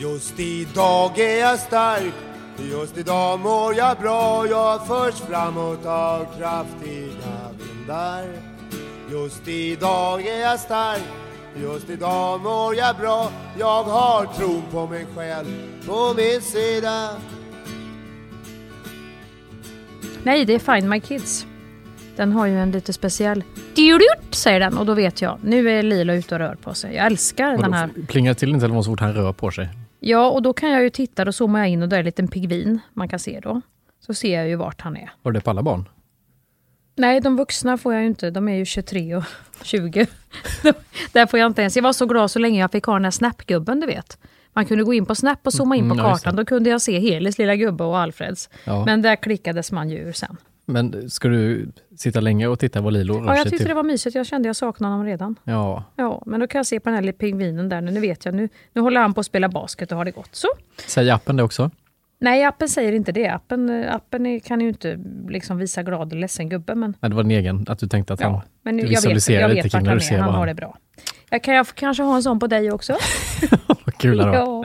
Just idag är jag stark Just idag mår jag bra Jag förs framåt av kraftiga vindar Just idag är jag stark Just idag mår jag bra Jag har tron på mig själv på min sida Nej, det är Find My Kids. Den har ju en lite speciell... Djurut, säger den och då vet jag. Nu är Lilo ute och rör på sig. Jag älskar den här. Plingar till din telefon så fort han rör på sig. Ja, och då kan jag ju titta, då zoomar jag in och där är en liten pingvin man kan se då. Så ser jag ju vart han är. Du det på alla barn? Nej, de vuxna får jag ju inte. De är ju 23 och 20. Där får jag inte ens. Jag var så glad så länge jag fick ha den här Snap-gubben, du vet. Man kunde gå in på Snap och zooma in på Mm, kartan. Då kunde jag se Helis lilla gubbe och Alfreds. Ja. Men där klickades man ju ur sen. Men ska du sitta länge och titta vad Lilo rör Ja, jag tyckte till? det var mysigt. Jag kände jag saknade honom redan. Ja, Ja, men då kan jag se på den här lilla pingvinen där. Nu vet jag, nu, nu håller han på att spela basket och har det gott. Så. säger appen det också? Nej, appen säger inte det. Appen, eh, appen är, kan ju inte liksom visa glad och ledsen gubbe. Men, Nej, det var din egen, att du tänkte att han... ja, men nu, du jag vet, visualiserar jag lite vet vart när han du är. Han vad har han- det bra. Jag kan jag kanske ha en sån på dig också? Vad kul det ja.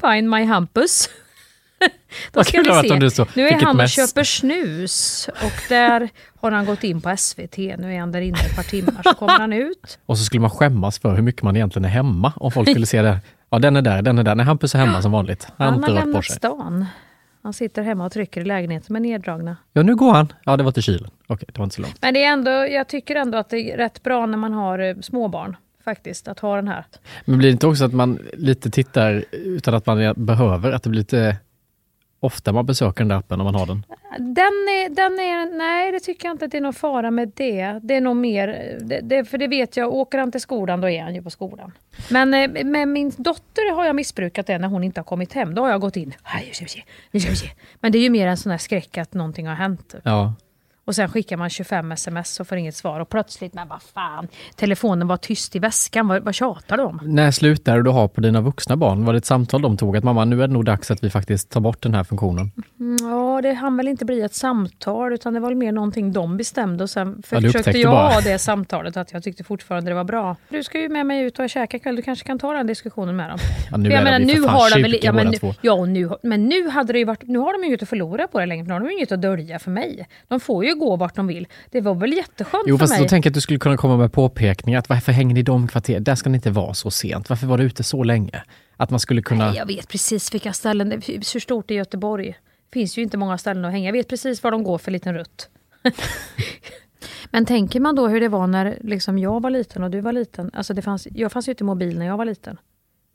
Find my Hampus. Då ska vi se. Nu är han och köper snus och där har han gått in på SVT. Nu är han där inne ett par timmar så kommer han ut. Och så skulle man skämmas för hur mycket man egentligen är hemma om folk skulle se det. Ja, den är där, den är där. Nej, Hampus är hemma som vanligt. Han Han har lämnat stan. Han sitter hemma och trycker i lägenheten med neddragna. Ja, nu går han. Ja, det var till kylen. Okej, det var inte så långt. Men det är ändå, jag tycker ändå att det är rätt bra när man har eh, småbarn. Faktiskt, att ha den här. Men blir det inte också att man lite tittar utan att man behöver? Att det blir lite ofta man besöker den där appen om man har den? Den är, den är, nej, det tycker jag inte att det är någon fara med det. Det är nog mer, det, det, för det vet jag, åker han till skolan då är han ju på skolan. Men eh, med min dotter har jag missbrukat det när hon inte har kommit hem. Då har jag gått in, men det är ju mer en sån här skräck att någonting har hänt. Ja, Och sen skickar man 25 sms och får inget svar och plötsligt, men vad fan, telefonen var tyst i väskan, vad, vad tjatar du om? När slutade du ha på dina vuxna barn? Var det ett samtal de tog? Att mamma, nu är det nog dags att vi faktiskt tar bort den här funktionen. Mm, Ja, det hann väl inte bli ett samtal utan det var väl mer någonting de bestämde och sen Ja, försökte jag ha det samtalet att jag tyckte fortfarande det var bra. Du ska ju med mig ut och käka ikväll, du kanske kan ta den diskussionen med dem. Ja, nu jag är menar, nu för har de väl, ja, men, två. ja, nu, men nu hade det ju varit, nu har de inget att förlora på det längre, för nu har de inget att dölja för mig. De får ju gå vart de vill. Det var väl jätteskönt Jo, för fast mig. då tänker jag att du skulle kunna komma med påpekningar. Att varför hänger ni i de kvarter? Där ska ni inte vara så sent. Varför var du ute så länge? Att man skulle kunna... Nej, jag vet precis vilka ställen, det- hur stort är Göteborg? finns ju inte många ställen att hänga. Jag vet precis var de går för liten rutt. Men tänker man då hur det var när liksom jag var liten och du var liten. Alltså det fanns, jag fanns ju inte mobil när jag var liten.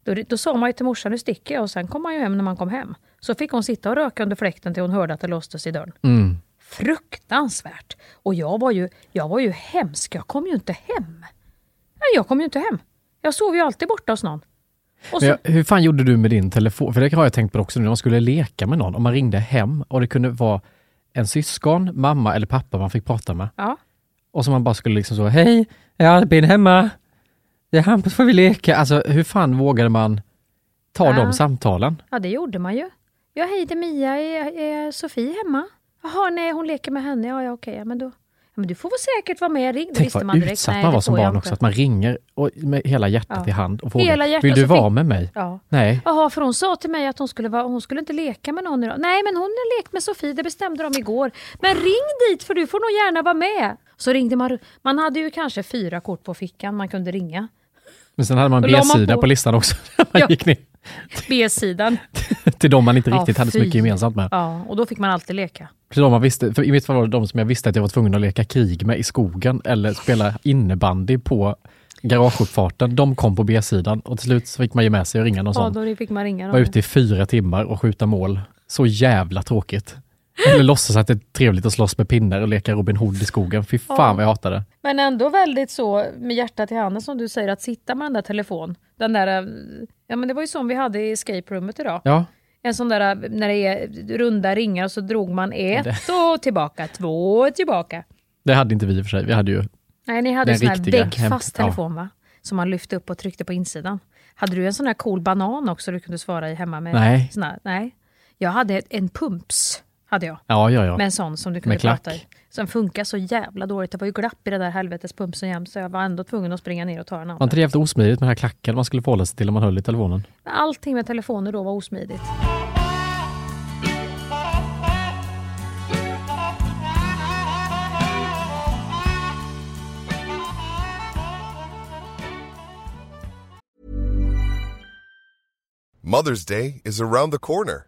Då, då sa man ju till morsan, nu sticker jag och sen kom man ju hem när man kom hem. Så fick hon sitta och röka under fläkten till hon hörde att det låstes i dörren. Mm. Fruktansvärt! Och jag var ju, jag var ju hemsk, jag kom ju inte hem. Nej, jag kom ju inte hem. Jag sov ju alltid borta hos någon. Så, jag, hur fan gjorde du med din telefon? För det har jag tänkt på också nu, när man skulle leka med någon. Om man ringde hem och det kunde vara en syskon, mamma eller pappa man fick prata med. ja. Och så man bara skulle liksom så, hej, är Albin hemma? Det är Hampus, får vi leka? Alltså hur fan vågade man ta Ja. de samtalen? Ja, det gjorde man ju. Ja, hej det är Mia, är, är Sofie hemma? Jaha, nej hon leker med henne. Ja, ja okej, ja, men då... Ja, men du får väl säkert vara med, ring. Tänk vad man direkt. utsatt Nej, man var som barn också, att man ringer och med hela hjärtat Ja. i hand och frågar, vill du vara fick- med mig? Ja. Nej. Jaha, för hon sa till mig att hon skulle, vara, hon skulle inte leka med någon idag. Nej, men hon har lekt med Sofie, det bestämde de igår. Men ring dit för du får nog gärna vara med. Så ringde man. Man hade ju kanske fyra kort på fickan man kunde ringa. Men sen hade man man B-sida på. på. listan också. man Ja. gick ner B-sidan. till de man inte Ja, riktigt hade så mycket gemensamt med. Ja, och då fick man alltid leka. Till de man visste, för I mitt fall var det de som jag visste att jag var tvungen att leka krig med i skogen eller spela innebandy på garageuppfarten. De kom på B-sidan och till slut så fick man ge med sig och ringa någon Ja, sån. då fick man ringa Var dem. ute i fyra timmar och skjuta mål. Så jävla tråkigt. Eller låtsas att det är trevligt att slåss med pinnar och leka Robin Hood i skogen. Fy fan Ja. vad jag hatade. Men ändå väldigt så med hjärtat i handen som du säger, att sitta med den där telefon. Den där, eh, ja men det var ju som vi hade i escape roomet idag. Ja, En sån där, eh, när det är runda ringar och så drog man ett och tillbaka, två och tillbaka. det hade inte vi i och för sig. Vi hade ju, Nej, ni hade en sån här väggfast hem- telefon va? Som man lyfte upp och tryckte på insidan. Hade du en sån här cool banan också du kunde svara i hemma med? Nej. Sån här, nej. Jag hade en pumps. Hade jag. Ja, ja, ja. Med en sån som du kunde Med klack. prata i. Som funkar så jävla dåligt. Det var ju glapp i det där helvetes pumpsen jämt så jag var ändå tvungen att springa ner och ta en Var annan. inte det jävligt osmidigt med den här klacken man skulle förhålla sig till om man höll i telefonen? Allting med telefoner då var osmidigt. Mother's Day is around the corner.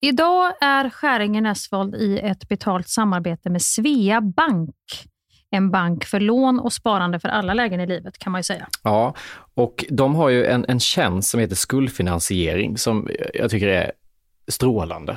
Idag är Skäringen Esvold i ett betalt samarbete med Svea Bank. En bank för lån och sparande för alla lägen i livet kan man ju säga. Ja, och de har ju en, en tjänst som heter skuldfinansiering som jag tycker är strålande,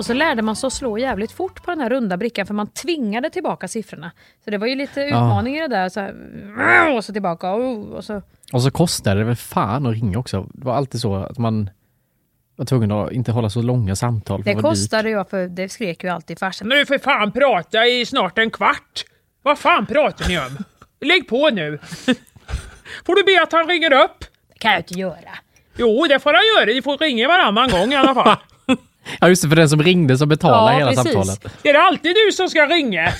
Och så lärde man sig att slå jävligt fort på den här runda brickan för man tvingade tillbaka siffrorna. Så det var ju lite utmaning i det där. Så här, och så tillbaka. Och så. Och så kostade det väl fan att ringa också. Det var alltid så att man var tvungen att inte hålla så långa samtal. för Det var dyrt. kostade jag för det skrek ju alltid farsan. Nu för fan prata i snart en kvart! Vad fan pratar ni om? Lägg på nu! Får du be att han ringer upp? Det kan jag inte göra. Jo, det får han göra. Ni får ringa varannan gång i alla fall. Ja just det, för den som ringde som betalade Ja, hela precis. samtalet. Det är alltid du som ska ringa.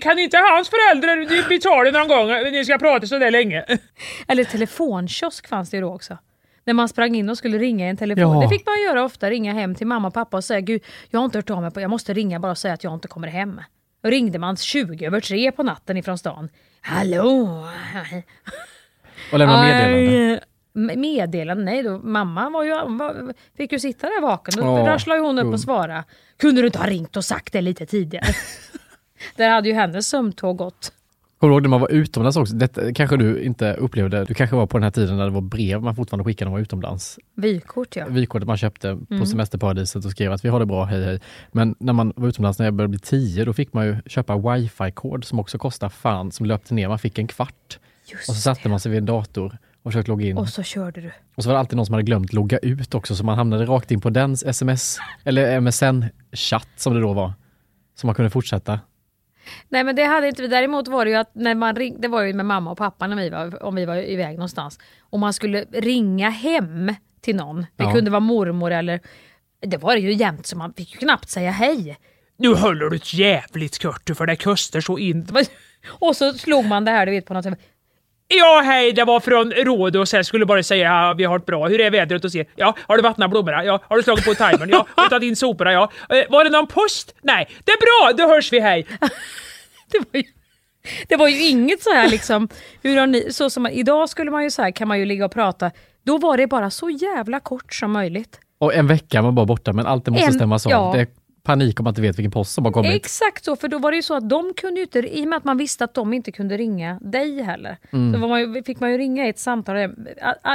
Kan inte hans föräldrar betala någon gång när ni ska prata så där länge? Eller telefonkiosk fanns det ju då också. När man sprang in och skulle ringa i en telefon. Ja. Det fick man göra ofta, ringa hem till mamma och pappa och säga Gud, jag har inte hört av mig på, jag måste ringa bara och säga att jag inte kommer hem. Då ringde man 20 över tre på natten ifrån stan. Hallå! Och lämna meddelande. Meddelande? Nej, då, mamma var ju, var, fick ju sitta där vaken. Då Ja, rasslade hon upp och svara. Kunde du inte ha ringt och sagt det lite tidigare? där hade ju hennes sömntåg gått. Kommer du ihåg när man var utomlands också? Detta kanske du inte upplevde. Du kanske var på den här tiden när det var brev man fortfarande skickade när man var utomlands. Vykort ja. Vykortet man köpte på Mm. semesterparadiset och skrev att vi har det bra, hej hej. Men när man var utomlands när jag började bli tio, då fick man ju köpa wifi-kod som också kostade fan, som löpte ner. Man fick en kvart. Just Och så satte det. man sig vid en dator och försökte logga in. Och så körde du. Och så var det alltid någon som hade glömt logga ut också, så man hamnade rakt in på dens sms, eller MSN-chatt som det då var. Så man kunde fortsätta. Nej men det hade inte vi. Däremot var det ju att när man ring, det var ju med mamma och pappa när vi var, om vi var iväg någonstans. Och man skulle ringa hem till någon. Det Ja. kunde vara mormor eller... Det var det ju jämt så man fick ju knappt säga hej. Nu håller du ett jävligt kort för det kostar så in. Det var- Och så slog man det här du vet på något sätt. Ja, hej, det var från Rhodos. Jag skulle bara säga ja, vi har ett bra. Hur är vädret hos er? Ja, har du vattnat blommorna? Ja, har du slagit på timern? Ja, har du tagit in soporna? Ja. Eh, var det någon post? Nej, det är bra, då hörs vi, hej. Det var ju, det var ju inget så här liksom, hur har ni, så som man, idag skulle man ju så här, kan man ju ligga och prata. Då var det bara så jävla kort som möjligt. Och en vecka var bara borta, men allt det måste En- stämmas av. ja. Det panik om man inte vet vilken post som har kommit. Exakt så, för då var det ju så att de kunde ju inte, i och med att man visste att de inte kunde ringa dig heller, Mm. så man fick man ju ringa i ett samtal.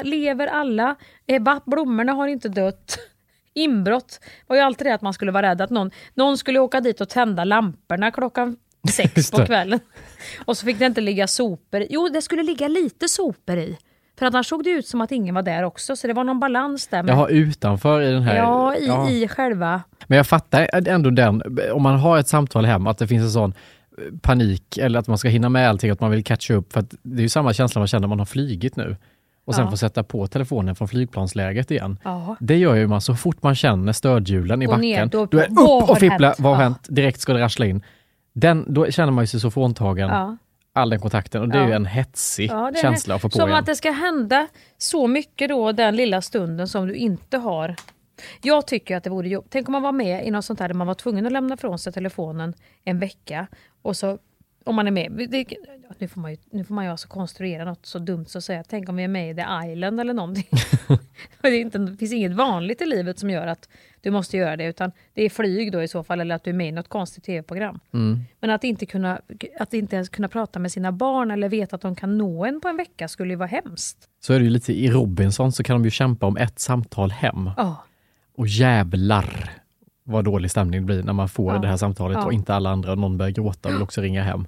Lever alla? Eh, va? Blommorna har inte dött. Inbrott var ju alltid det att man skulle vara rädd att någon, någon skulle åka dit och tända lamporna klockan sex på kvällen. Och så fick det inte ligga sopor Jo, det skulle ligga lite sopor i. För annars såg det ut som att ingen var där också, så det var någon balans där. Med, Jaha, utanför i den här... ja, i, ja. i själva... Men jag fattar ändå den, om man har ett samtal hem, att det finns en sån eh, panik eller att man ska hinna med allting, att man vill catcha upp. För det är ju samma känsla man känner när man har flygit nu. Och sen Ja. får sätta på telefonen från flygplansläget igen. Ja. Det gör ju man så fort man känner stödhjulen i backen. ner, då- då är upp och fippla, vad har Ja. hänt? Direkt ska det rassla in. Den, då känner man ju sig så fråntagen Ja. All den kontakten och det är Ja. ju en hetsig Ja, är- känsla att få på Som igen. att det ska hända så mycket då den lilla stunden som du inte har. Jag tycker att det vore jobb. Tänk om man var med i något sånt här där man var tvungen att lämna ifrån sig telefonen en vecka och så om man är med, det, nu, får man ju, nu får man ju alltså konstruera något så dumt så att säga. Tänk om vi är med i The Island eller någonting. det, är inte, det finns inget vanligt i livet som gör att du måste göra det utan det är flyg då i så fall eller att du är med i något konstigt tv-program. Mm. Men att inte, kunna, att inte ens kunna prata med sina barn eller veta att de kan nå en på en vecka skulle ju vara hemskt. Så är det ju lite i Robinson så kan de ju kämpa om ett samtal hem. Ja. Och jävlar vad dålig stämning det blir när man får Ja. det här samtalet Ja. och inte alla andra och någon börjar gråta och vill också ringa hem.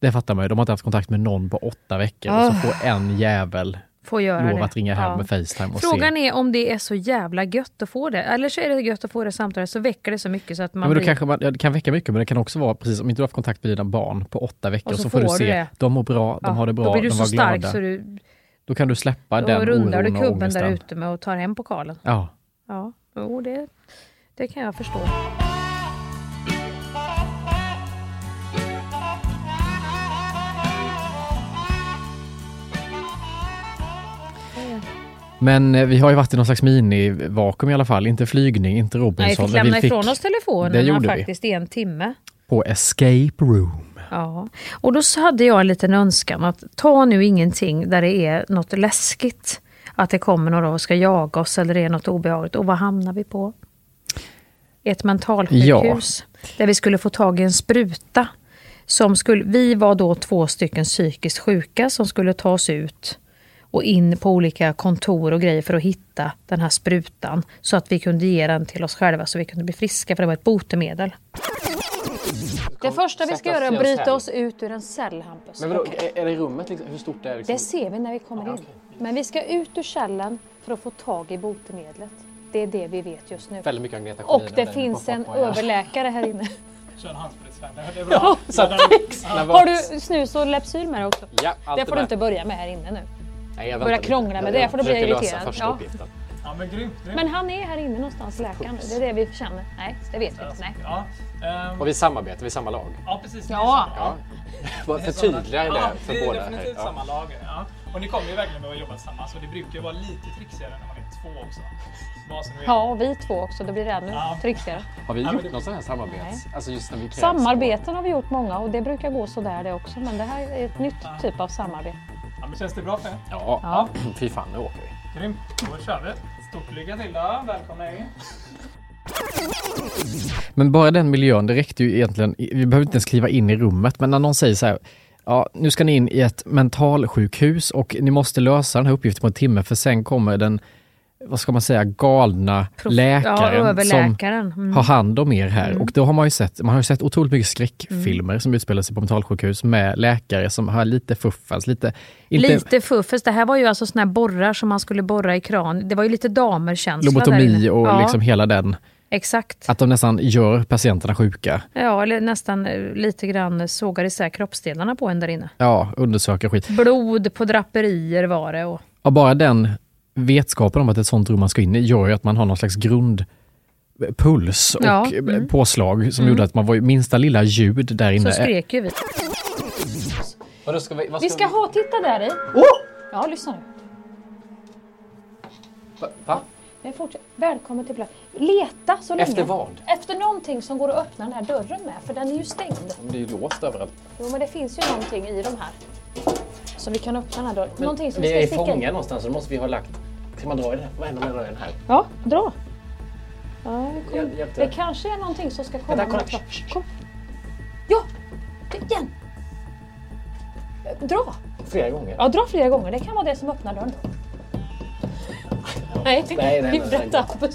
Det fattar man ju. De har inte haft kontakt med någon på åtta veckor och så får en jävel får göra lov det. att ringa hem Ja. med Facetime och Frågan se. är om det är så jävla gött att få det. Eller så är det gött att få det samtalet så väcker det så mycket så att man Ja, men då blir... kanske man, det kan väcka mycket men det kan också vara precis om inte du har haft kontakt med dina barn på åtta veckor Och så så, får du du se. det. De mår bra, de Ja, har det bra, Då blir du de så var stark glada. så du, Då kan du släppa då den rundar du oron och kubben där ute med att ta hem pokalen. Ja. Ja, jo, det, det kan jag förstå. Men eh, vi har ju varit i någon slags minivakuum i alla fall. Inte flygning, inte Nej, Robinson. vi fick lämna vi fick ifrån oss telefonen faktiskt i en timme. på escape room. Ja, och då hade jag en liten önskan att ta nu ingenting där det är något läskigt. Att det kommer några och ska jaga oss eller det är något obehagligt. Och vad hamnar vi på? Ett mentalsjukhus. Där vi skulle få tag i en spruta. Som skulle, vi var då två stycken psykiskt sjuka som skulle ta oss ut och in på olika kontor och grejer för att hitta den här sprutan. Så att vi kunde ge den till oss själva så vi kunde bli friska för det var ett botemedel. Det första vi ska göra är att bryta oss ut ur en cell, Hampus. Okej. är det rummet, liksom, hur stort är det? Det ser vi när vi kommer in. Men vi ska ut ur cellen för att få tag i botemedlet. Det är det vi vet just nu. Väldigt mycket Agneta Och det finns en överläkare här inne. Kör en handspritsvän. Det är Ja, bra. Har du snus och Lypsyl med dig också? Ja, allt Det får du inte börja med här inne nu. Nej, jag börja krångla med det, för då blir jag irriterad. första Ja. uppgiften. Ja, men grymt. grymt. Men han är här inne någonstans, läkaren. Det är det vi känner. Nej, det vet vi inte. Nej. Ja, ehm, Och vi samarbetar, vi är samma lag. ja precis. Ja. Ja. Bara Förtydliga det Ja, för det är båda. här. definitivt Ja. samma lag. Ja. Och ni kommer ju verkligen behöva jobba tillsammans. Och det brukar ju vara lite trixigare när man är två också. Ja, vi två också. Då blir det ännu Ja. trixigare. Har vi Ja, gjort det- någon sån här samarbete? Alltså just när vi Samarbeten har vi gjort många och det brukar gå sådär det också. Men det här är ett nytt typ av samarbete. Känns det bra för er? Ja. Ja. Fy fan, nu åker vi. Grymt. Då kör vi. Stort lycka till då. Välkomna in. Men bara den miljön, det räckte ju egentligen, vi behöver inte ens kliva in i rummet, men när någon säger så här, ja, nu ska ni in i ett mentalsjukhus och ni måste lösa den här uppgiften på en timme för sen kommer den, vad ska man säga, galna Prof- läkaren ja, som. Mm. har hand om er här. Och då har man ju sett, man har ju sett otroligt mycket skräckfilmer som utspelar sig på mentalsjukhus med läkare som har lite fuffens, lite... Inte, Lite fuffes. Det här var ju alltså såna här borrar som man skulle borra i kran. Det var ju lite damerkänsla lobotomi och ja, liksom hela den. Exakt. Att de nästan gör patienterna sjuka. Ja, eller nästan eh, lite grann sågar isär kroppsdelarna på en där inne. Ja, undersöka skit. Blod på draperier var det. Och, Och bara den vetskapen om att ett sånt rum man ska in i gör ju att man har någon slags grundpuls och Ja, eh, mm. påslag som Mm. gjorde att man var minsta lilla ljud där inne. så skrek ju vi. Vadå, ska vi, vad Vi ska ha, titta där i. Ja, lyssna nu. Va? Men fortsätt. Välkommen till plats. Leta så länge. Efter vad? Efter någonting som går att öppna den här dörren med, för den är ju stängd. Det är ju låst överallt. Jo, men det finns ju någonting i de här. Så vi kan öppna den här dörren. någonting som vi ska är in. någonstans så då måste vi ha lagt... Ska man dra i den? Vad händer med rören här? Ja, dra. Ja, det, kom. Hjälp- det kanske är någonting som ska komma. Vänta, kolla. med- Kom. Ja, det- igen. Dra. Flera gånger. Ja, dra flera gånger. Det kan vara det som öppnar dörren. Nej, Nej, nej, det är nej, nej.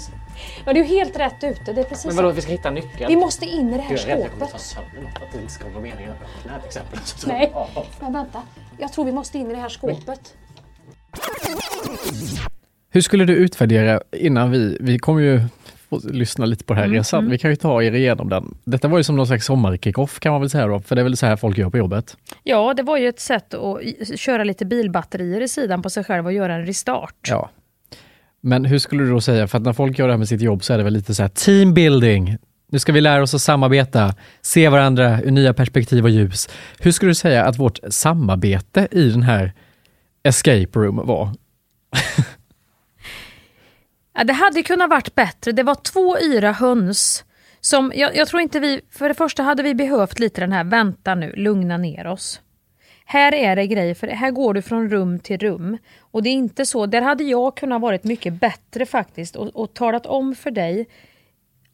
Ja, det är helt rätt ute. Det är precis Men vadå, vi ska hitta nyckeln? Vi måste in i det här Jag är rädd att jag kommer ta skåpet. sönder något. Att det inte ska vara meningen att öppna till exempel. Nej, men vänta. Jag tror vi måste in i det här skåpet. Hur skulle du utvärdera innan vi, vi kommer ju få lyssna lite på den här Mm, resan. mm. Vi kan ju ta er igenom den. Detta var ju som någon slags sommarkickoff kan man väl säga då, för det är väl så här folk gör på jobbet. Ja, det var ju ett sätt att köra lite bilbatterier i sidan på sig själv och göra en restart. Ja. Men hur skulle du då säga, för att när folk gör det här med sitt jobb så är det väl lite så här teambuilding. Nu ska vi lära oss att samarbeta, se varandra ur nya perspektiv och ljus. Hur skulle du säga att vårt samarbete i den här escape room var? Ja, det hade kunnat varit bättre. Det var två yra höns. Som, jag, jag tror inte vi, för det första hade vi behövt lite den här, vänta nu, lugna ner oss. Här är det grejer, för här går du från rum till rum. Och det är inte så, där hade jag kunnat varit mycket bättre faktiskt och, och talat om för dig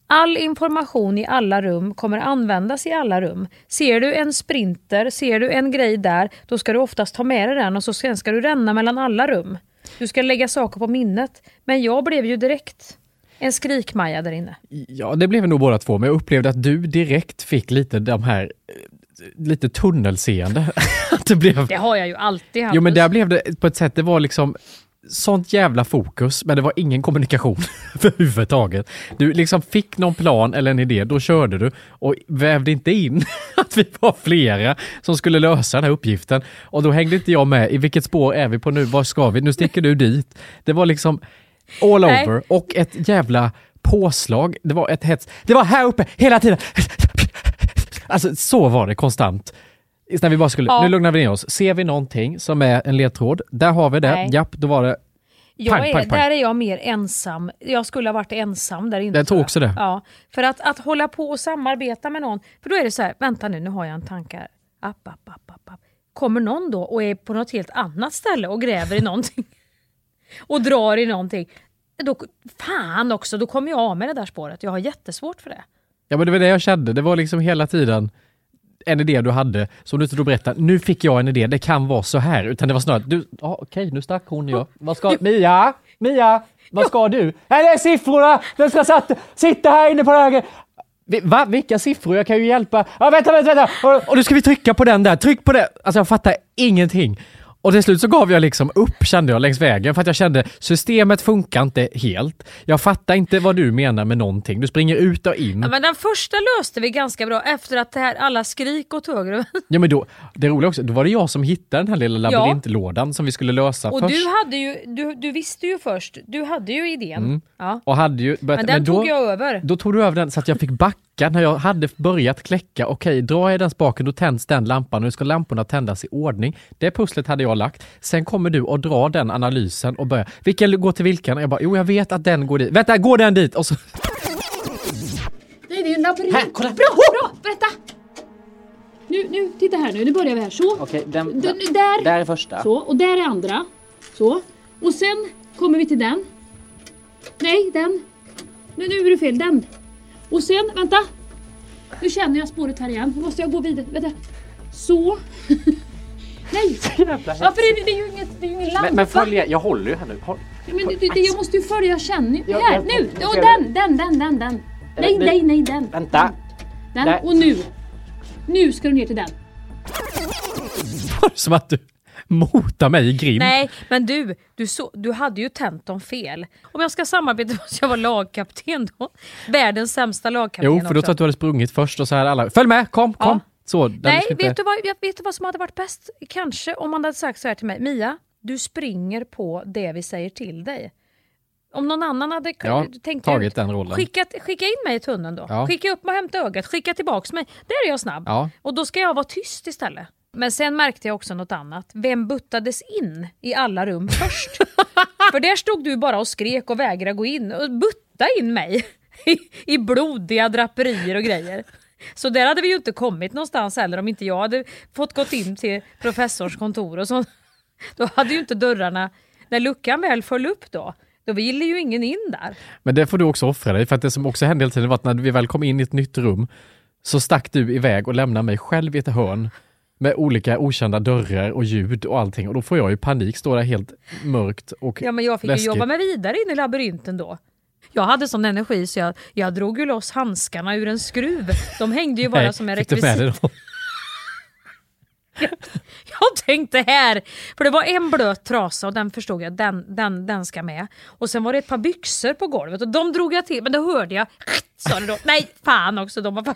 All information i alla rum kommer användas i alla rum. Ser du en sprinter, ser du en grej där, då ska du oftast ta med dig den och så sen ska du ränna mellan alla rum. Du ska lägga saker på minnet. Men jag blev ju direkt en skrikmaja där inne. Ja, det blev nog båda två, men jag upplevde att du direkt fick lite de här, eh, lite tunnelseende. det blev... Det har jag ju alltid haft. Jo men där blev det på ett sätt, det var liksom sånt jävla fokus, men det var ingen kommunikation överhuvudtaget. Du liksom fick någon plan eller en idé, då körde du och vävde inte in att vi var flera som skulle lösa den här uppgiften. Och då hängde inte jag med, i vilket spår är vi på nu, var ska vi, nu sticker du dit. Det var liksom all Nej. over och ett jävla påslag. Det var ett hets. Det var här uppe hela tiden. Alltså så var det konstant. När vi bara skulle, Ja. nu lugnar vi ner oss. Ser vi någonting som är en ledtråd, där har vi det. Nej. Japp, då var det Jag Pang, är, pang, pang. Där är jag mer ensam. Jag skulle ha varit ensam där inne. Jag tror också det. Ja, för att, att hålla på och samarbeta med någon, för då är det så här, vänta nu, nu har jag en tanke här. App, app, app, app, app. Kommer någon då och är på något helt annat ställe och gräver i någonting och drar i någonting, då, fan också, då kommer jag av med det där spåret. Jag har jättesvårt för det. Ja men det var det jag kände, det var liksom hela tiden en idé du hade som du inte då berättade, nu fick jag en idé, det kan vara så här. Utan det var snarare, du, ja okej nu stack hon ja. Vad ska, Mia, Mia, vad ska du? Nej det är siffrorna, den ska satt, sitta här inne på höger. Va? Vilka siffror? Jag kan ju hjälpa. Ja, vänta, vänta, vänta! Och, och nu ska vi trycka på den där, tryck på det! Alltså jag fattar ingenting. Och till slut så gav jag liksom upp kände jag längs vägen för att jag kände systemet funkar inte helt. Jag fattar inte vad du menar med någonting. Du springer ut och in. Ja, men den första löste vi ganska bra efter att det här, alla skrik åt höger och. Ja men då, det roliga också, då var det jag som hittade den här lilla Ja. labyrintlådan som vi skulle lösa Och först. du, hade ju, du, du visste ju först, du hade ju idén. Mm. Ja. Och hade ju börjat, Men den då, tog jag över. Då tog du över den så att jag fick backa när jag hade börjat kläcka. Okej, drar jag den spaken då tänds den lampan och nu ska lamporna tändas i ordning. Det pusslet hade jag lagt. Sen kommer du och drar den analysen och börjar. Vilken går till vilken? Och jag bara, jo jag vet att den går dit. Vänta, går den dit? Och så, Nej, det är en labyrint. Här, kolla! Bra, bra, berätta! Nu, nu, titta här nu, nu börjar vi här. Så. Okej, den, Den, där. där är första. Så, och där är andra. Så. Och sen kommer vi till den. Nej, den. Nu, nu är det fel, den. Och sen, vänta. Nu känner jag spåret här igen. Nu måste jag gå vidare. Vänta. Så. Nej! Ja, för det, det är ju inget, det är ju ingen lampa. Men, men följ, jag håller ju här nu. Håll. Men det, det, jag måste ju följa, jag känner ju. Ja, Här, nu! Och den, den, den, den, den. Nej, nu- nej, nej, den. Vänta. Den. Och nu. Nu ska du ner till den. som att du Mota mig i grim. Nej, men du, du, så, du hade ju tänt dem fel. Om jag ska samarbeta måste jag vara lagkapten då. Världens sämsta lagkapten Jo, för då tror jag att du hade sprungit först och så här alla, följ med, kom, Ja. kom. Så, Nej, inte- vet, du vad, vet du vad som hade varit bäst? Kanske om man hade sagt så här till mig. Mia, du springer på det vi säger till dig. Om någon annan hade Ja, tänkt tagit den rollen. Skickat, skicka in mig i tunneln då. Ja. Skicka upp mig och hämta ögat. Skicka tillbaks mig. Där är jag snabb. Ja. Och då ska jag vara tyst istället. Men sen märkte jag också något annat. Vem buttades in i alla rum först? För där stod du bara och skrek och vägrade gå in. Och butta in mig i, i blodiga draperier och grejer. Så där hade vi ju inte kommit någonstans heller om inte jag hade fått gått in till professors kontor och så. Då hade ju inte dörrarna, när luckan väl föll upp då, då ville ju ingen in där. Men det får du också offra dig, för att det som också hände hela tiden var att när vi väl kom in i ett nytt rum så stack du iväg och lämnade mig själv i ett hörn med olika okända dörrar och ljud och allting och då får jag ju panik, stå där helt mörkt och Ja men jag fick läskigt. ju jobba mig vidare in i labyrinten då. Jag hade sån energi så jag, jag drog ju loss handskarna ur en skruv. De hängde ju bara Nej, som en rekvisit. då? Jag tänkte här, för det var en blöt trasa och den förstod jag, den, den, den ska med. Och sen var det ett par byxor på golvet och de drog jag till, men då hörde jag, sa det då, nej fan också, de var fan.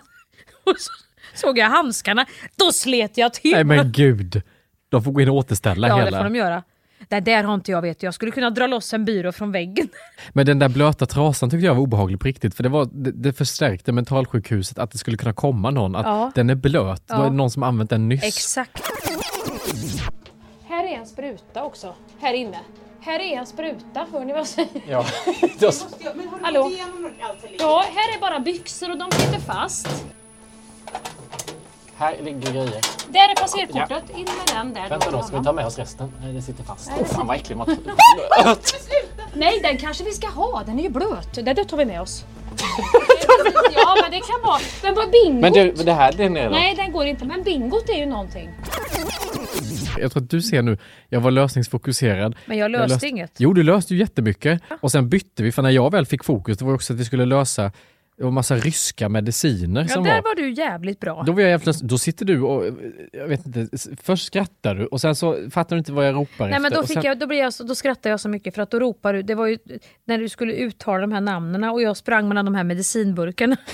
Såg jag handskarna, då slet jag till. Nej men gud, de får gå in och återställa ja hela. det får de göra. Det där har inte jag vet, jag skulle kunna dra loss en byrå från väggen. Men den där blöta trasan tyckte jag var obehaglig på riktigt, för det, var, det, det förstärkte mentalsjukhuset att det skulle kunna komma någon, att Ja. den är blöt, Ja. är det någon som använt den nyss. Exakt. Här är en spruta också, här inne. Här är en spruta, hör ni vad jag säger? Ja. Hallå? Ja, här är bara byxor och de sitter fast. Här ligger grejer. Där är passerkortet, in med den där. Vänta då. då, ska vi ta med oss resten? Nej, det sitter fast. Åh fan vad äcklig mat. Nej, den kanske vi ska ha, den är ju blöt. Det där tar vi med oss. ja, men det kan vara. Men vad bingot? Men du, det här, den är då? Nej, den går inte. Men bingot är ju någonting. Jag tror att du ser nu, jag var lösningsfokuserad. Men jag löste löste- inget. Jo, du löste ju jättemycket. Och sen bytte vi, för när jag väl fick fokus, det var också att vi skulle lösa det var massa ryska mediciner Ja, som där var. var du jävligt bra. Då, var jag jävligt, då sitter du och, jag vet inte, först skrattar du och sen så fattar du inte vad jag ropar Nej, efter. men då, och fick sen, jag, då, blev jag så, då skrattade jag så mycket för att då ropade du, det var ju när du skulle uttala de här namnen och jag sprang mellan de här medicinburkarna.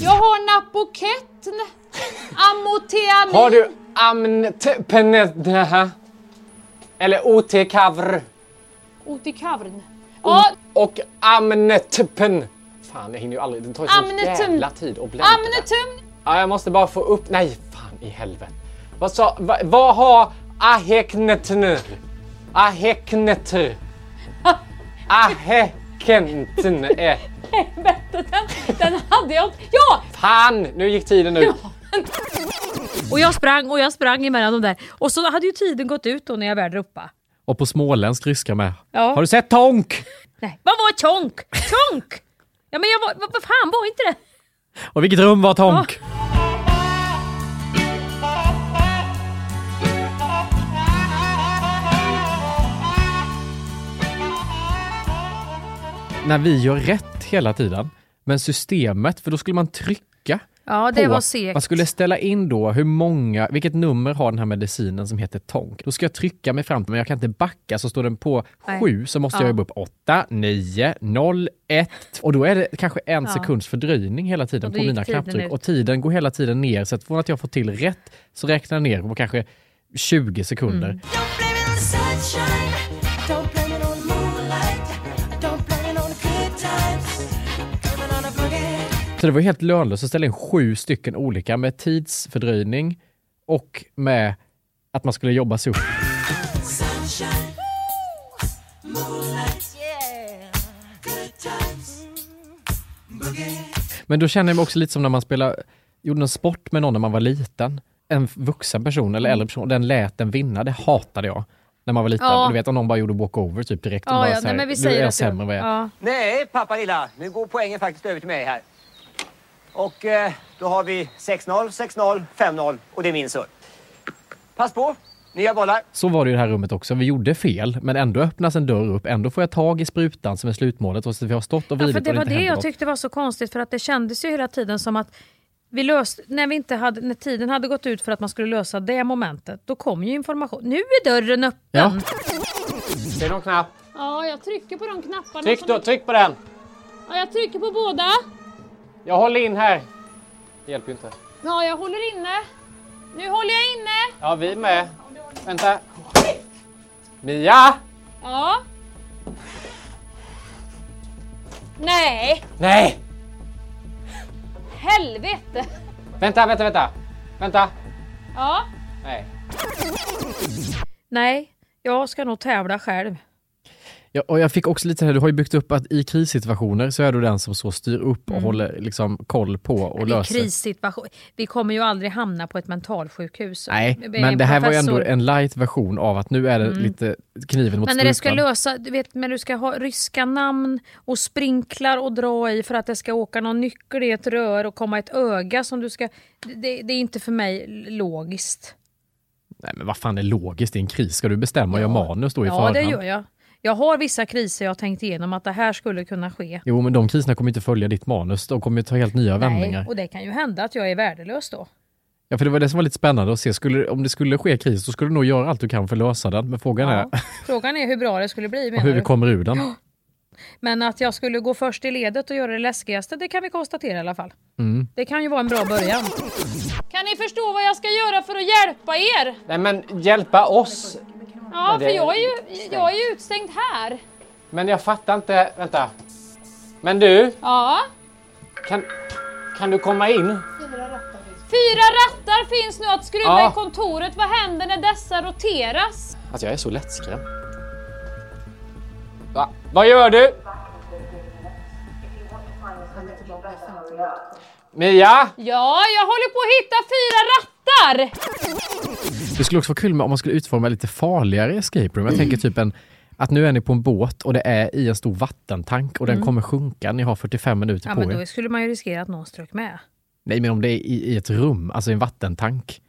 Jag har Napoketn, Amoteamin. Har du amntepenedha? Eller OT-kavr? Otikavern. Ja, Och amnetpen. Fan, jag hinner ju aldrig. Det tar ju så Amnetum. jävla tid att blända. Amnetum. Ja, jag måste bara få upp... Nej, fan i helvete. Vad sa... Va, vad har aheknetner? Aheknetr? Aheknetn är... Den, den hade jag inte. Ja! Fan, nu gick tiden ut. Och jag sprang och jag sprang emellan de där. Och så hade ju tiden gått ut då när jag väl ropade. och på småländsk ryska med. Ja. Har du sett Tonk? Nej, vad var tjonk? Tjonk! Ja men jag var, vad, vad fan var inte det? Och vilket rum var Tonk? När vi gör rätt hela tiden, men systemet, för då skulle man trycka Ja, det på, var segt. man skulle ställa in då hur många, vilket nummer har den här medicinen som heter Tonk. Då ska jag trycka mig fram till, men jag kan inte backa, så står den på Nej. sju så måste Ja. jag jobba upp åtta, nio, noll, ett och då är det kanske en Ja. sekunds fördröjning hela tiden på mina knapptryck ut. och tiden går hela tiden ner så att från att jag får till rätt så räknar jag ner på kanske 20 sekunder. Mm. Så det var helt lönlöst att ställa in sju stycken olika med tidsfördröjning och med att man skulle jobba sig upp. Men då känner jag mig också lite som när man spelar, gjorde en sport med någon när man var liten. En vuxen person eller äldre person, den lät den vinna. Det hatade jag. När man var liten. Ja. Du vet om någon bara gjorde walkover typ direkt. och Ja, bara ja, så här, nej, men vi nu säger är jag sämre än vad jag är. Ja. Nej, pappa lilla. Nu går poängen faktiskt över till mig här. Och eh, då har vi 6-0, 6-0, 5-0 och det är min surr. Pass på, nya bollar. Så var det i det här rummet också. Vi gjorde fel, men ändå öppnas en dörr upp. Ändå får jag tag i sprutan som är slutmålet och så vi har stått och Ja, för det och var det jag något. tyckte var så konstigt för att det kändes ju hela tiden som att vi löste, när, vi inte hade, när tiden hade gått ut för att man skulle lösa det momentet, då kom ju information. Nu är dörren öppen! Ja. Ser du någon knapp? Ja, jag trycker på de knapparna. Tryck, som- då, tryck på den! Ja, jag trycker på båda. Jag håller in här. Det hjälper ju inte. Ja, jag håller inne. Nu håller jag inne. Ja, vi med. Vänta. Mia! Ja. Nej, Nej! helvete. Vänta, vänta, vänta. Vänta. Ja. Nej. Nej, jag ska nog tävla själv. Ja, och jag fick också lite här, du har ju byggt upp att i krissituationer så är du den som så styr upp och Mm. håller liksom koll på och Men löser. krissituation. Vi kommer ju aldrig hamna på ett mentalsjukhus. Nej, men det här var ju ändå professor. en light version av att nu är det Mm. lite kniven mot Men när det ska strupen. lösa, du vet, men du ska ha ryska namn och sprinklar och dra i för att det ska åka någon nyckel i ett rör och komma ett öga som du ska... Det, det är inte för mig logiskt. Nej men vad fan är logiskt i en kris? Ska du bestämma och göra manus då i Ja, förhand? det gör jag. Jag har vissa kriser jag har tänkt igenom att det här skulle kunna ske. Jo men de kriserna kommer inte följa ditt manus, de kommer ju ta helt nya vändningar. Nej, och det kan ju hända att jag är värdelös då. Ja för det var det som var lite spännande att se, skulle, om det skulle ske kris så skulle du nog göra allt du kan för att lösa den. Men frågan Ja. är Frågan är hur bra det skulle bli och menar hur vi du? kommer ur den. Men att jag skulle gå först i ledet och göra det läskigaste, det kan vi konstatera i alla fall. Mm. Det kan ju vara en bra början. Kan ni förstå vad jag ska göra för att hjälpa er? Nej men hjälpa oss. Ja, det- för jag är ju, jag är ju utstängd här. Men jag fattar inte. Vänta. Men du, Ja. kan, kan du komma in? Fyra rattar finns nu att skruva Ja. i kontoret. Vad händer när dessa roteras? Alltså jag är så lättskrämd. Va? Vad gör du? Mia? Ja, jag håller på att hitta fyra rattar! Det skulle också vara kul om man skulle utforma lite farligare escape room. Jag tänker typ en att nu är ni på en båt och det är i en stor vattentank och den Mm. kommer sjunka. Ni har 45 minuter Ja, på men er. då skulle man ju riskera att någon strök med. Nej, men om det är i, i ett rum, alltså i en vattentank.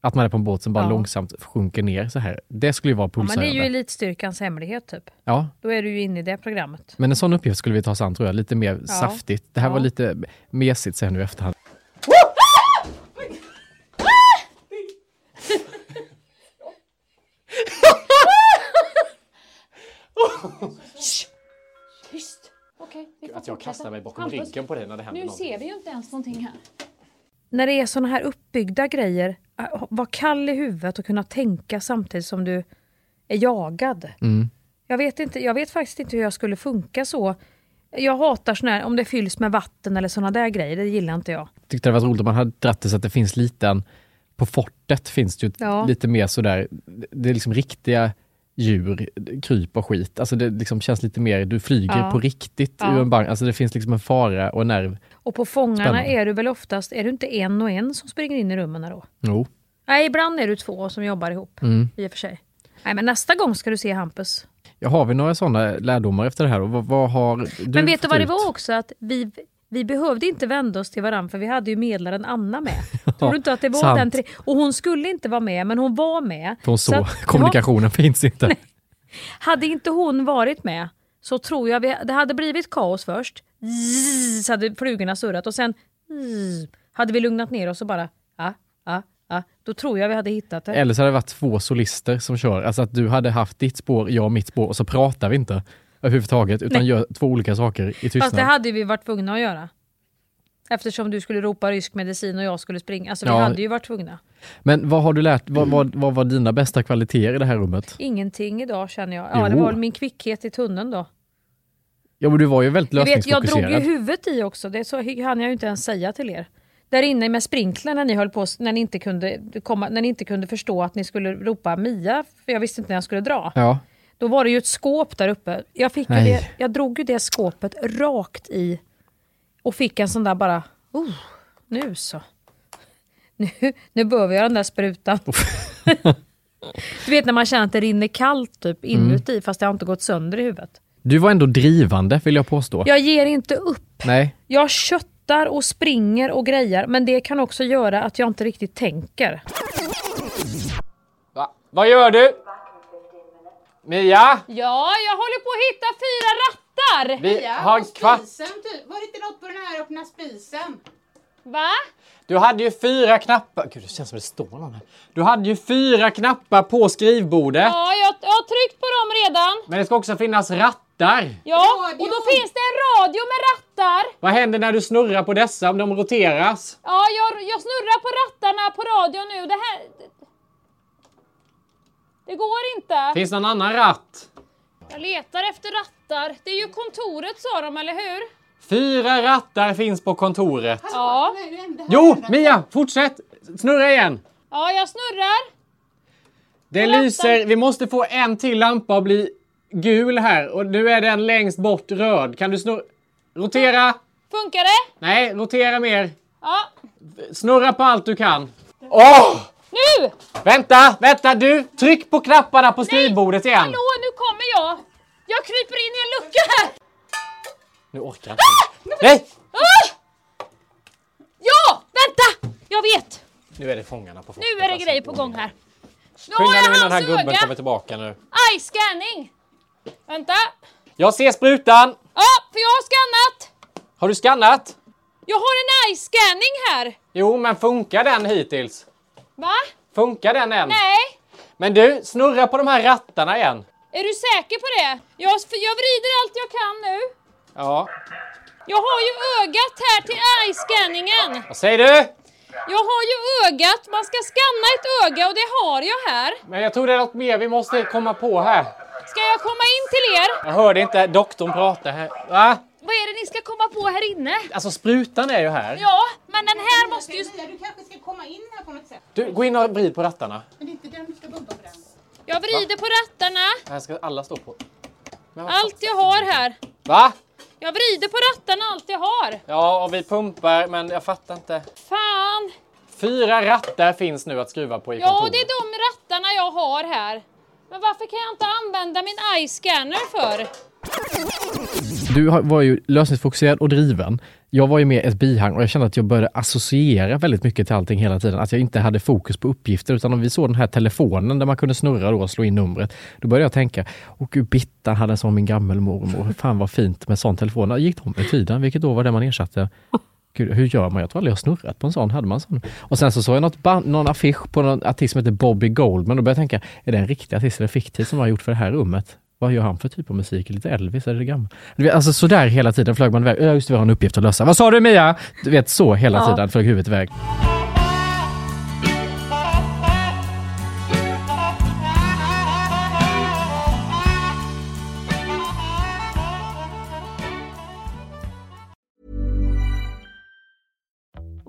Att man är på en båt som bara Ja. långsamt sjunker ner så här. Det skulle ju vara Ja, men det är ju elitstyrkans hemlighet typ. Ja, Då är du ju inne i det programmet. men en sån uppgift skulle vi ta oss an tror jag. Lite mer Ja. saftigt. Det här var lite mesigt sen nu i efterhand. Tyst! Okej, vi får Att jag fortsätta. kastar mig bakom Hampus, ryggen på dig när det händer Nu någonting. ser vi ju inte ens någonting här. När det är såna här uppbyggda grejer, äh, var kall i huvudet och kunna tänka samtidigt som du är jagad. Mm. Jag vet, inte, jag vet faktiskt inte hur jag skulle funka så. Jag hatar såna här, om det fylls med vatten eller såna där grejer, det gillar inte jag. Tyckte det var roligt om man hade dratt det så att det finns liten, på fortet finns det ju Ja. lite mer sådär, det är liksom riktiga djur, kryp och skit. Alltså det liksom känns lite mer, du flyger Ja. på riktigt Ja. ur en bank. Alltså det finns liksom en fara och en nerv. Och på Fångarna Spännande. är du väl oftast, är du inte en och en som springer in i rummen då? Jo. Nej, ibland är du två som jobbar ihop. Mm. I och för sig. Nej, men nästa gång ska du se Hampus. Ja, har vi några sådana lärdomar efter det här? Och vad, vad har du men vet du vad det ut? var också? Att vi, vi behövde inte vända oss till varandra för vi hade ju medlaren Anna med. Tror du inte att det var sant. den tre? Och hon skulle inte vara med, men hon var med. För hon så, att- kommunikationen finns inte. Ja, hade inte hon varit med så tror jag vi, det hade blivit kaos först. Zzz, så hade flugorna surrat och sen zzz, hade vi lugnat ner oss och bara ja, ja, ja. Då tror jag vi hade hittat det. Eller så hade det varit två solister som kör. Alltså att du hade haft ditt spår, jag mitt spår och så pratar vi inte överhuvudtaget utan Nej. gör två olika saker i tystnad. Fast det hade vi varit tvungna att göra. Eftersom du skulle ropa rysk medicin och jag skulle springa. Alltså vi Ja. hade ju varit tvungna. Men vad har du lärt, vad, vad, vad var dina bästa kvaliteter i det här rummet? Ingenting idag känner jag. Ja, det Jo. var väl min kvickhet i tunneln då. Ja men du var ju väldigt Jag, vet, jag drog lösningsfokuserad. ju huvudet i också, det så hann jag ju inte ens säga till er. Där inne med sprinkler när ni höll på, när ni inte kunde, komma, när ni inte kunde förstå att ni skulle ropa Mia, för jag visste inte när jag skulle dra. Ja. Då var det ju ett skåp där uppe. Jag, fick ju det, jag drog ju det skåpet rakt i och fick en sån där bara, oh, nu så. Nu, nu behöver jag den där sprutan. du vet när man känner att det rinner kallt typ inuti fast det har inte gått sönder i huvudet. Du var ändå drivande vill jag påstå. Jag ger inte upp. Nej. Jag köttar och springer och grejer men det kan också göra att jag inte riktigt tänker. Va? Vad gör du? Mia? Ja, jag håller på att hitta fyra rattar! Vi har kvart... Spisen, typ. Var det inte något på den här öppna spisen? Va? Du hade ju fyra knappar. Gud, det känns som det står någon här. Du hade ju fyra knappar på skrivbordet. Ja, jag, jag har tryckt på dem redan. Men det ska också finnas rattar. Ja, och då finns det en radio med rattar. Vad händer när du snurrar på dessa om de roteras? Ja, jag, jag snurrar på rattarna på radion nu. Det här... Det går inte. Finns det någon annan ratt? Jag letar efter rattar. Det är ju kontoret sa de, eller hur? Fyra rattar finns på kontoret. Ja. Jo, Mia, fortsätt! Snurra igen. Ja, jag snurrar. Det Rattar. lyser. Vi måste få en till lampa att bli gul här och nu är den längst bort röd. Kan du snurra? Rotera! Funkar det? Nej, rotera mer. Ja. Snurra på allt du kan. Åh! Nu! Vänta, vänta du! Tryck på knapparna på skrivbordet igen. Hallå, nu kommer jag. Jag kryper in i en lucka här. Nu orkar jag inte. Nej! Ah! Ja, vänta! Jag vet. Nu är det fångarna på Nu är det grejer på gång här. Nu Skynda jag nu innan den här gubben öga. kommer tillbaka nu. Eye scanning. Vänta. Jag ser sprutan! Ja, för jag har skannat. Har du skannat? Jag har en eye scanning här. Jo, men funkar den hittills? Va? Funkar den än? Nej. Men du, snurra på de här rattarna igen. Är du säker på det? Jag, jag vrider allt jag kan nu. Ja. Jag har ju ögat här till eye-scanningen. Vad säger du? Jag har ju ögat. Man ska scanna ett öga och det har jag här. Men jag tror det är något mer vi måste komma på här. Ska jag komma in till er? Jag hörde inte doktorn prata här. Va? Vad är det ni ska komma på här inne? Alltså sprutan är ju här. Ja, men den här måste ju... Du kanske ska komma in här på något sätt. Du, gå in och vrid på rattarna. Men det är inte den du ska bumpa på den. Jag vrider på rattarna. Här ska alla stå på. Allt jag har här. Va? Jag vrider på rattarna allt jag har. Ja, och vi pumpar, men jag fattar inte. Fan! Fyra rattar finns nu att skruva på i Ja, kontoret. det är de rattarna jag har här. Men varför kan jag inte använda min eye-scanner för? Du var ju lösningsfokuserad och driven. Jag var ju med ett bihang och jag kände att jag började associera väldigt mycket till allting hela tiden. Att jag inte hade fokus på uppgifter utan om vi såg den här telefonen där man kunde snurra då och slå in numret. Då började jag tänka, åh gud Bittan hade en sån min gammelmormor. Fan vad fint med sån telefon. Då gick de med tiden? Vilket då var det man ersatte? Gud, hur gör man? Jag tror aldrig jag snurrat på en sån. Hade man sån? Och sen så såg jag något band, någon affisch på någon artist som heter Bobby Goldman. Då började jag tänka, är det en riktig artist eller fiktiv som har gjort för det här rummet? Vad gör han för typ av musik? Lite Elvis eller det vet, Alltså sådär hela tiden flög man iväg. Just det, vi har en uppgift att lösa. Vad sa du Mia? Du vet, så hela Ja. tiden flög huvudet iväg.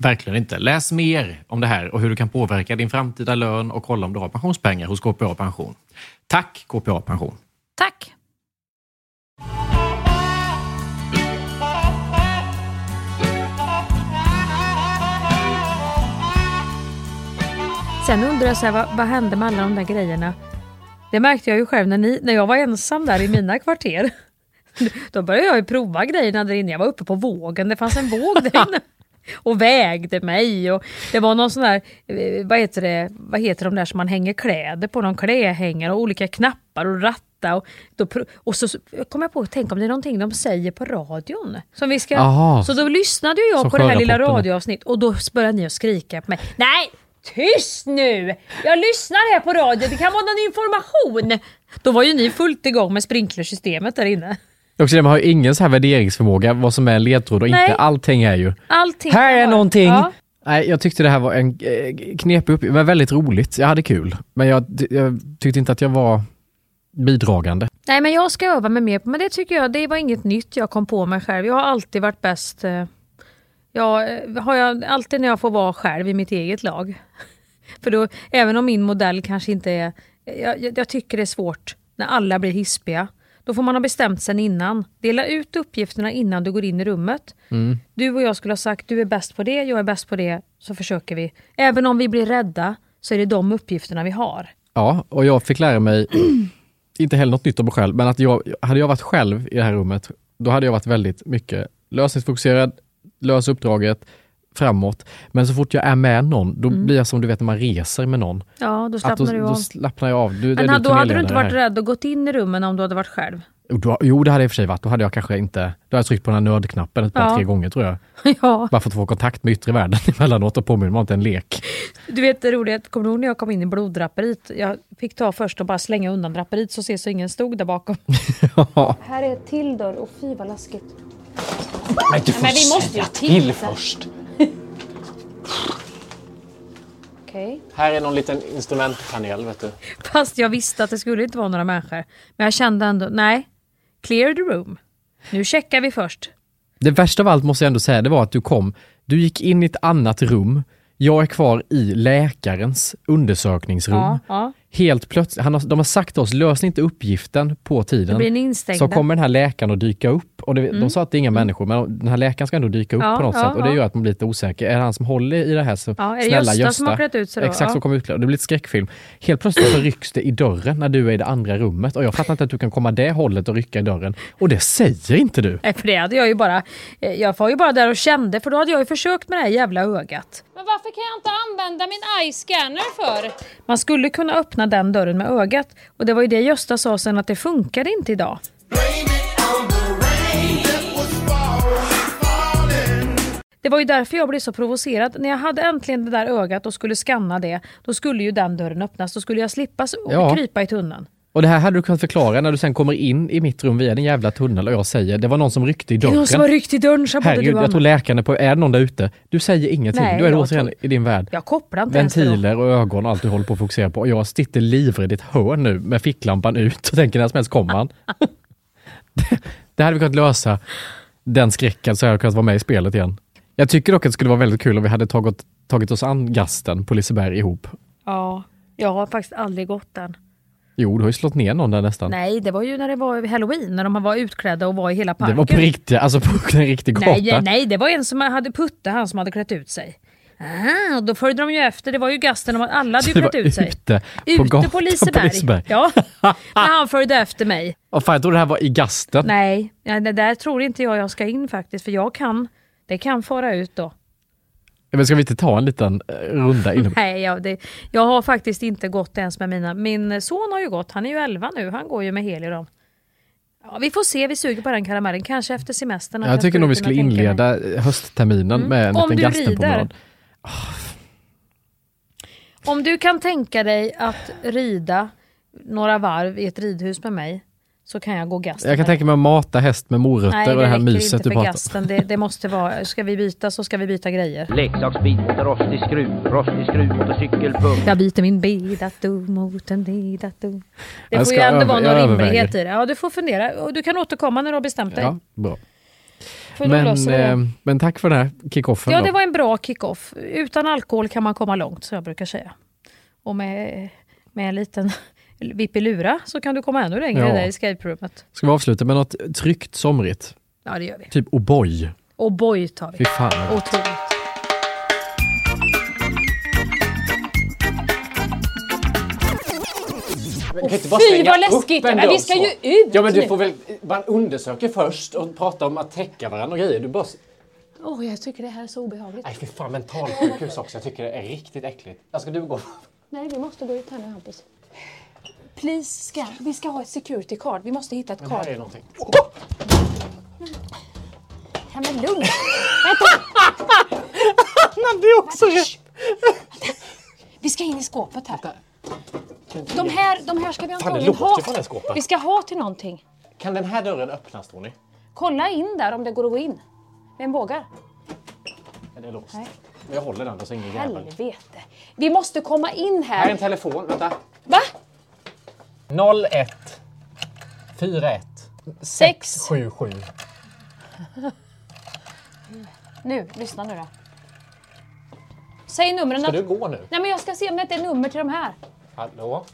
Verkligen inte. Läs mer om det här och hur du kan påverka din framtida lön och kolla om du har pensionspengar hos KPA Pension. Tack KPA Pension! Tack! Sen undrar jag så här, vad, vad hände med alla de där grejerna? Det märkte jag ju själv när, ni, när jag var ensam där i mina kvarter. Då började jag ju prova grejerna där inne. Jag var uppe på vågen, det fanns en våg där inne. Och vägde mig och det var någon sån där, eh, vad heter det, vad heter de där som man hänger kläder på, någon klädhängare och olika knappar och ratta. Och, då, och så kom jag på att tänka om det är någonting de säger på radion. Som vi ska, Aha. så då lyssnade jag på det här lilla sjörapporterna. radioavsnitt och då började ni att skrika på mig. Nej! Tyst nu! Jag lyssnar här på radio, det kan vara någon information! Då var ju ni fullt igång med sprinklersystemet där inne. Också det, man har ju ingen så här värderingsförmåga, vad som är en ledtråd och Nej. inte. Allting är ju... Allting Här är någonting! Ja. Nej, jag tyckte det här var en eh, knepig uppgift, men väldigt roligt. Jag hade kul. Men jag, jag tyckte inte att jag var bidragande. Nej men jag ska öva mig mer på, men det tycker jag, det var inget nytt jag kom på mig själv. Jag har alltid varit bäst, eh, jag, eh, har jag, alltid när jag får vara själv i mitt eget lag. För då, även om min modell kanske inte är, jag, jag, jag tycker det är svårt när alla blir hispiga. Då får man ha bestämt sen innan. Dela ut uppgifterna innan du går in i rummet. Mm. Du och jag skulle ha sagt, du är bäst på det, jag är bäst på det, så försöker vi. Även om vi blir rädda så är det de uppgifterna vi har. Ja, och jag fick lära mig, inte heller något nytt om mig själv, men att jag, hade jag varit själv i det här rummet, då hade jag varit väldigt mycket lösningsfokuserad, lösa uppdraget, framåt. Men så fort jag är med någon, då Mm. blir jag som du vet när man reser med någon. Ja, då Att slappnar då, du då av. slappnar jag av. Du, Men är ha- du då hade du inte varit här. rädd och gått in i rummen om du hade varit själv. Jo, då- Jo, det hade jag i och för sig varit. Då hade jag kanske inte... Då hade jag tryckt på den här nödknappen ett par, Ja. tre gånger tror jag. ja. Bara för att få kontakt med yttre världen emellanåt och påminna mig om att det är en lek. Du vet det roliga, kommer du ihåg när jag kom in i bloddraperiet? Jag fick ta först och bara slänga undan draperiet så ser så ingen stod där bakom. Här är ett till dörr och fy vad läskigt. Men du får Men vi måste ju säga till först. Okej. Här är någon liten instrumentpanel, vet du. Fast jag visste att det skulle inte vara några människor. Men jag kände ändå, nej. Clear the room. Nu checkar vi först. Det värsta av allt måste jag ändå säga, det var att du kom, du gick in i ett annat rum. Jag är kvar i läkarens undersökningsrum. Ja, ja. Helt plötsligt, han har, de har sagt till oss, lös inte uppgiften på tiden. Så kommer den här läkaren att dyka upp. Och det, Mm. De sa att det är inga människor, men den här läkaren ska ändå dyka upp Ja, på något ja, sätt. Och det gör att man blir lite osäker. Är det han som håller i det här? Så, Ja, är det snälla Gösta Gösta. som har klätt ut sig då? Exakt, Ja. så kommer utklädd. Det blir ett skräckfilm. Helt plötsligt så rycks det i dörren när du är i det andra rummet. Och jag fattar inte att du kan komma det hållet och rycka i dörren. Och det säger inte du. Nej, för det hade jag ju bara... eh, Jag var ju bara där och kände, för då hade jag ju försökt med det här jävla ögat. Men varför kan jag inte använda min eye-scanner för? Man skulle kunna öppna den dörren med ögat. Och det var ju det Gösta sa sen att det funkade inte idag. Det var ju därför jag blev så provocerad. När jag hade äntligen det där ögat och skulle scanna det, då skulle ju den dörren öppnas. Då skulle jag slippa Ja. krypa i tunneln. Och det här hade du kunnat förklara när du sen kommer in i mitt rum via den jävla tunnel och jag säger det var någon som ryckte i Det är dörren. någon som har ryckt i dörren, sa både Herregud, du och jag tror läkaren är på, är det någon där ute? Du säger ingenting. Nej, du är återigen tror- i din värld. Jag kopplar inte. Ventiler och ögon och allt du håller på att fokusera på. Och jag sitter livrädd i ett hörn nu med ficklampan ut och tänker när som helst kommer han. det, det hade vi kunnat lösa. Den skräcken så hade jag kunnat vara med i spelet igen. Jag tycker dock att det skulle vara väldigt kul om vi hade tagit, tagit oss an gasten på Liseberg ihop. Ja, jag har faktiskt aldrig gått den. Jo, du har ju slått ner någon där nästan. Nej, det var ju när det var halloween, när de var utklädda och var i hela det parken. var på riktigt, alltså på en riktig gata. Nej, nej, det var en som hade Putte, han som hade klätt ut sig. Ah, då följde de ju efter. Det var ju gasten om att alla hade ju det klätt ut sig. ute på Ute på Liseberg. på Liseberg. Ja, när han följde efter mig. Och fan, jag trodde det här var i gasten. Nej, det där tror inte jag jag ska in faktiskt. För jag kan, det kan fara ut då. Men ska vi inte ta en liten eh, runda inom? Nej, jag, det, jag har faktiskt inte gått ens med mina... Min son har ju gått, han är ju 11 nu. Han går ju med hel i dem. Ja, vi får se, vi suger på den karamellen. Kanske efter semestern. Jag tycker nog vi skulle tänka mig. inleda höstterminen Mm. med en Om liten du gastenpromenad. Om du kan tänka dig att rida några varv i ett ridhus med mig så kan jag gå gasten. Jag kan tänka mig att mata häst med morötter Nej, och det här myset inte du för pratar gasten. Det, det måste vara, ska vi byta så ska vi byta grejer. Leksaksbit mot en rostig skruv, rostig skruv mot en. Jag byter min B-dator mot en D-dator. Det Jag får ju ändå vara någon rimlighet i det. Ja, du får fundera. Och du kan återkomma när du har bestämt dig. Ja, bra. Men, det. eh, men tack för den här kickoffen. Ja, då. det var en bra kick-off. Utan alkohol kan man komma långt, så jag brukar säga. Och med, med en liten vippilura så kan du komma ännu längre Ja. där i escape-rummet. Ska vi avsluta med något tryggt somrigt? Ja, det gör vi. Typ O'boy. Och boy tar vi. Fy fan. Otroligt. Men Fy, vad läskigt. en Men vi ska så. ju ut Ja men du får väl, man undersöker först och pratar om att täcka varandra och grejer. Du bara... Åh, jag tycker det här är så obehagligt. Nej fy fan mentalsjukhus också. Jag tycker det är riktigt äckligt. Jag ska du gå? Nej, vi måste gå ut här nu Hampus. Please, ska, vi ska ha ett security card. Vi måste hitta ett Men card. här är någonting. Ja, men lugn. Vänta! Han är också Vi ska in i skåpet här. De här, de här ska vi Fan, det antagligen låter ha. från det skåpet. Vi ska ha till någonting. Kan den här dörren öppnas tror ni? Kolla in där om det går att gå in. Vem vågar? Är det låst? Nej. Men jag håller den, då så ingen jävel. Helvete. Vi måste komma in Här är en här. telefon, vänta. Va? 01 41 Sex. 77. Nu, lyssna nu då. Säg numren. Ska du gå nu? Nej, men jag ska se om det inte är nummer till de här. Hallå?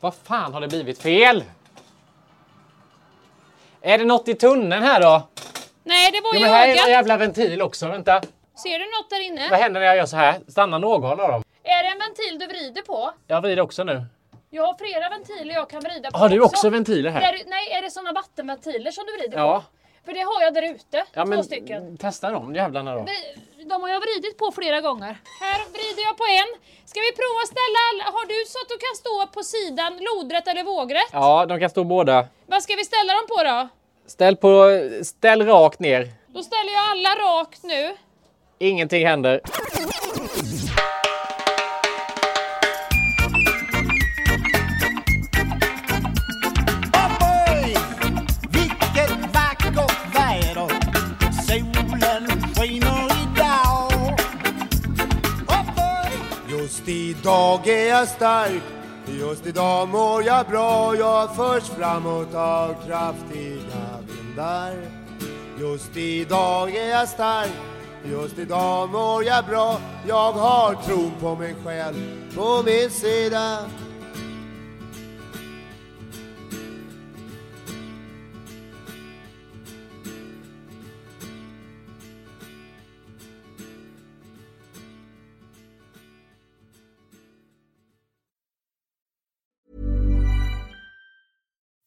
Vad fan har det blivit fel? Är det något i tunneln här då? Nej, det var Jo ju men här är en ögat. jävla ventil också, vänta. Ser du något där inne? Vad händer när jag gör så här? Stannar någon av dem? Är det en ventil du vrider på? Jag vrider också nu. Jag har flera ventiler jag kan vrida på Har du också ventiler här? Där, nej, är det såna vattenventiler som du vrider Ja. på? För det har jag där ute. Ja Två men stycken. testa dem jävlarna då. De har jag vridit på flera gånger. Här vrider jag på en. Ska vi prova att ställa alla? Har du så att du kan stå på sidan lodrätt eller vågrätt? Ja, de kan stå båda. Vad ska vi ställa dem på då? Ställ på, ställ rakt ner. Då ställer jag alla rakt nu. Ingenting händer. Just idag är jag stark Just idag mår jag bra Jag förs framåt av kraftiga vindar Just idag är jag stark Just idag mår jag bra. Jag har tron på mig själv på min sida.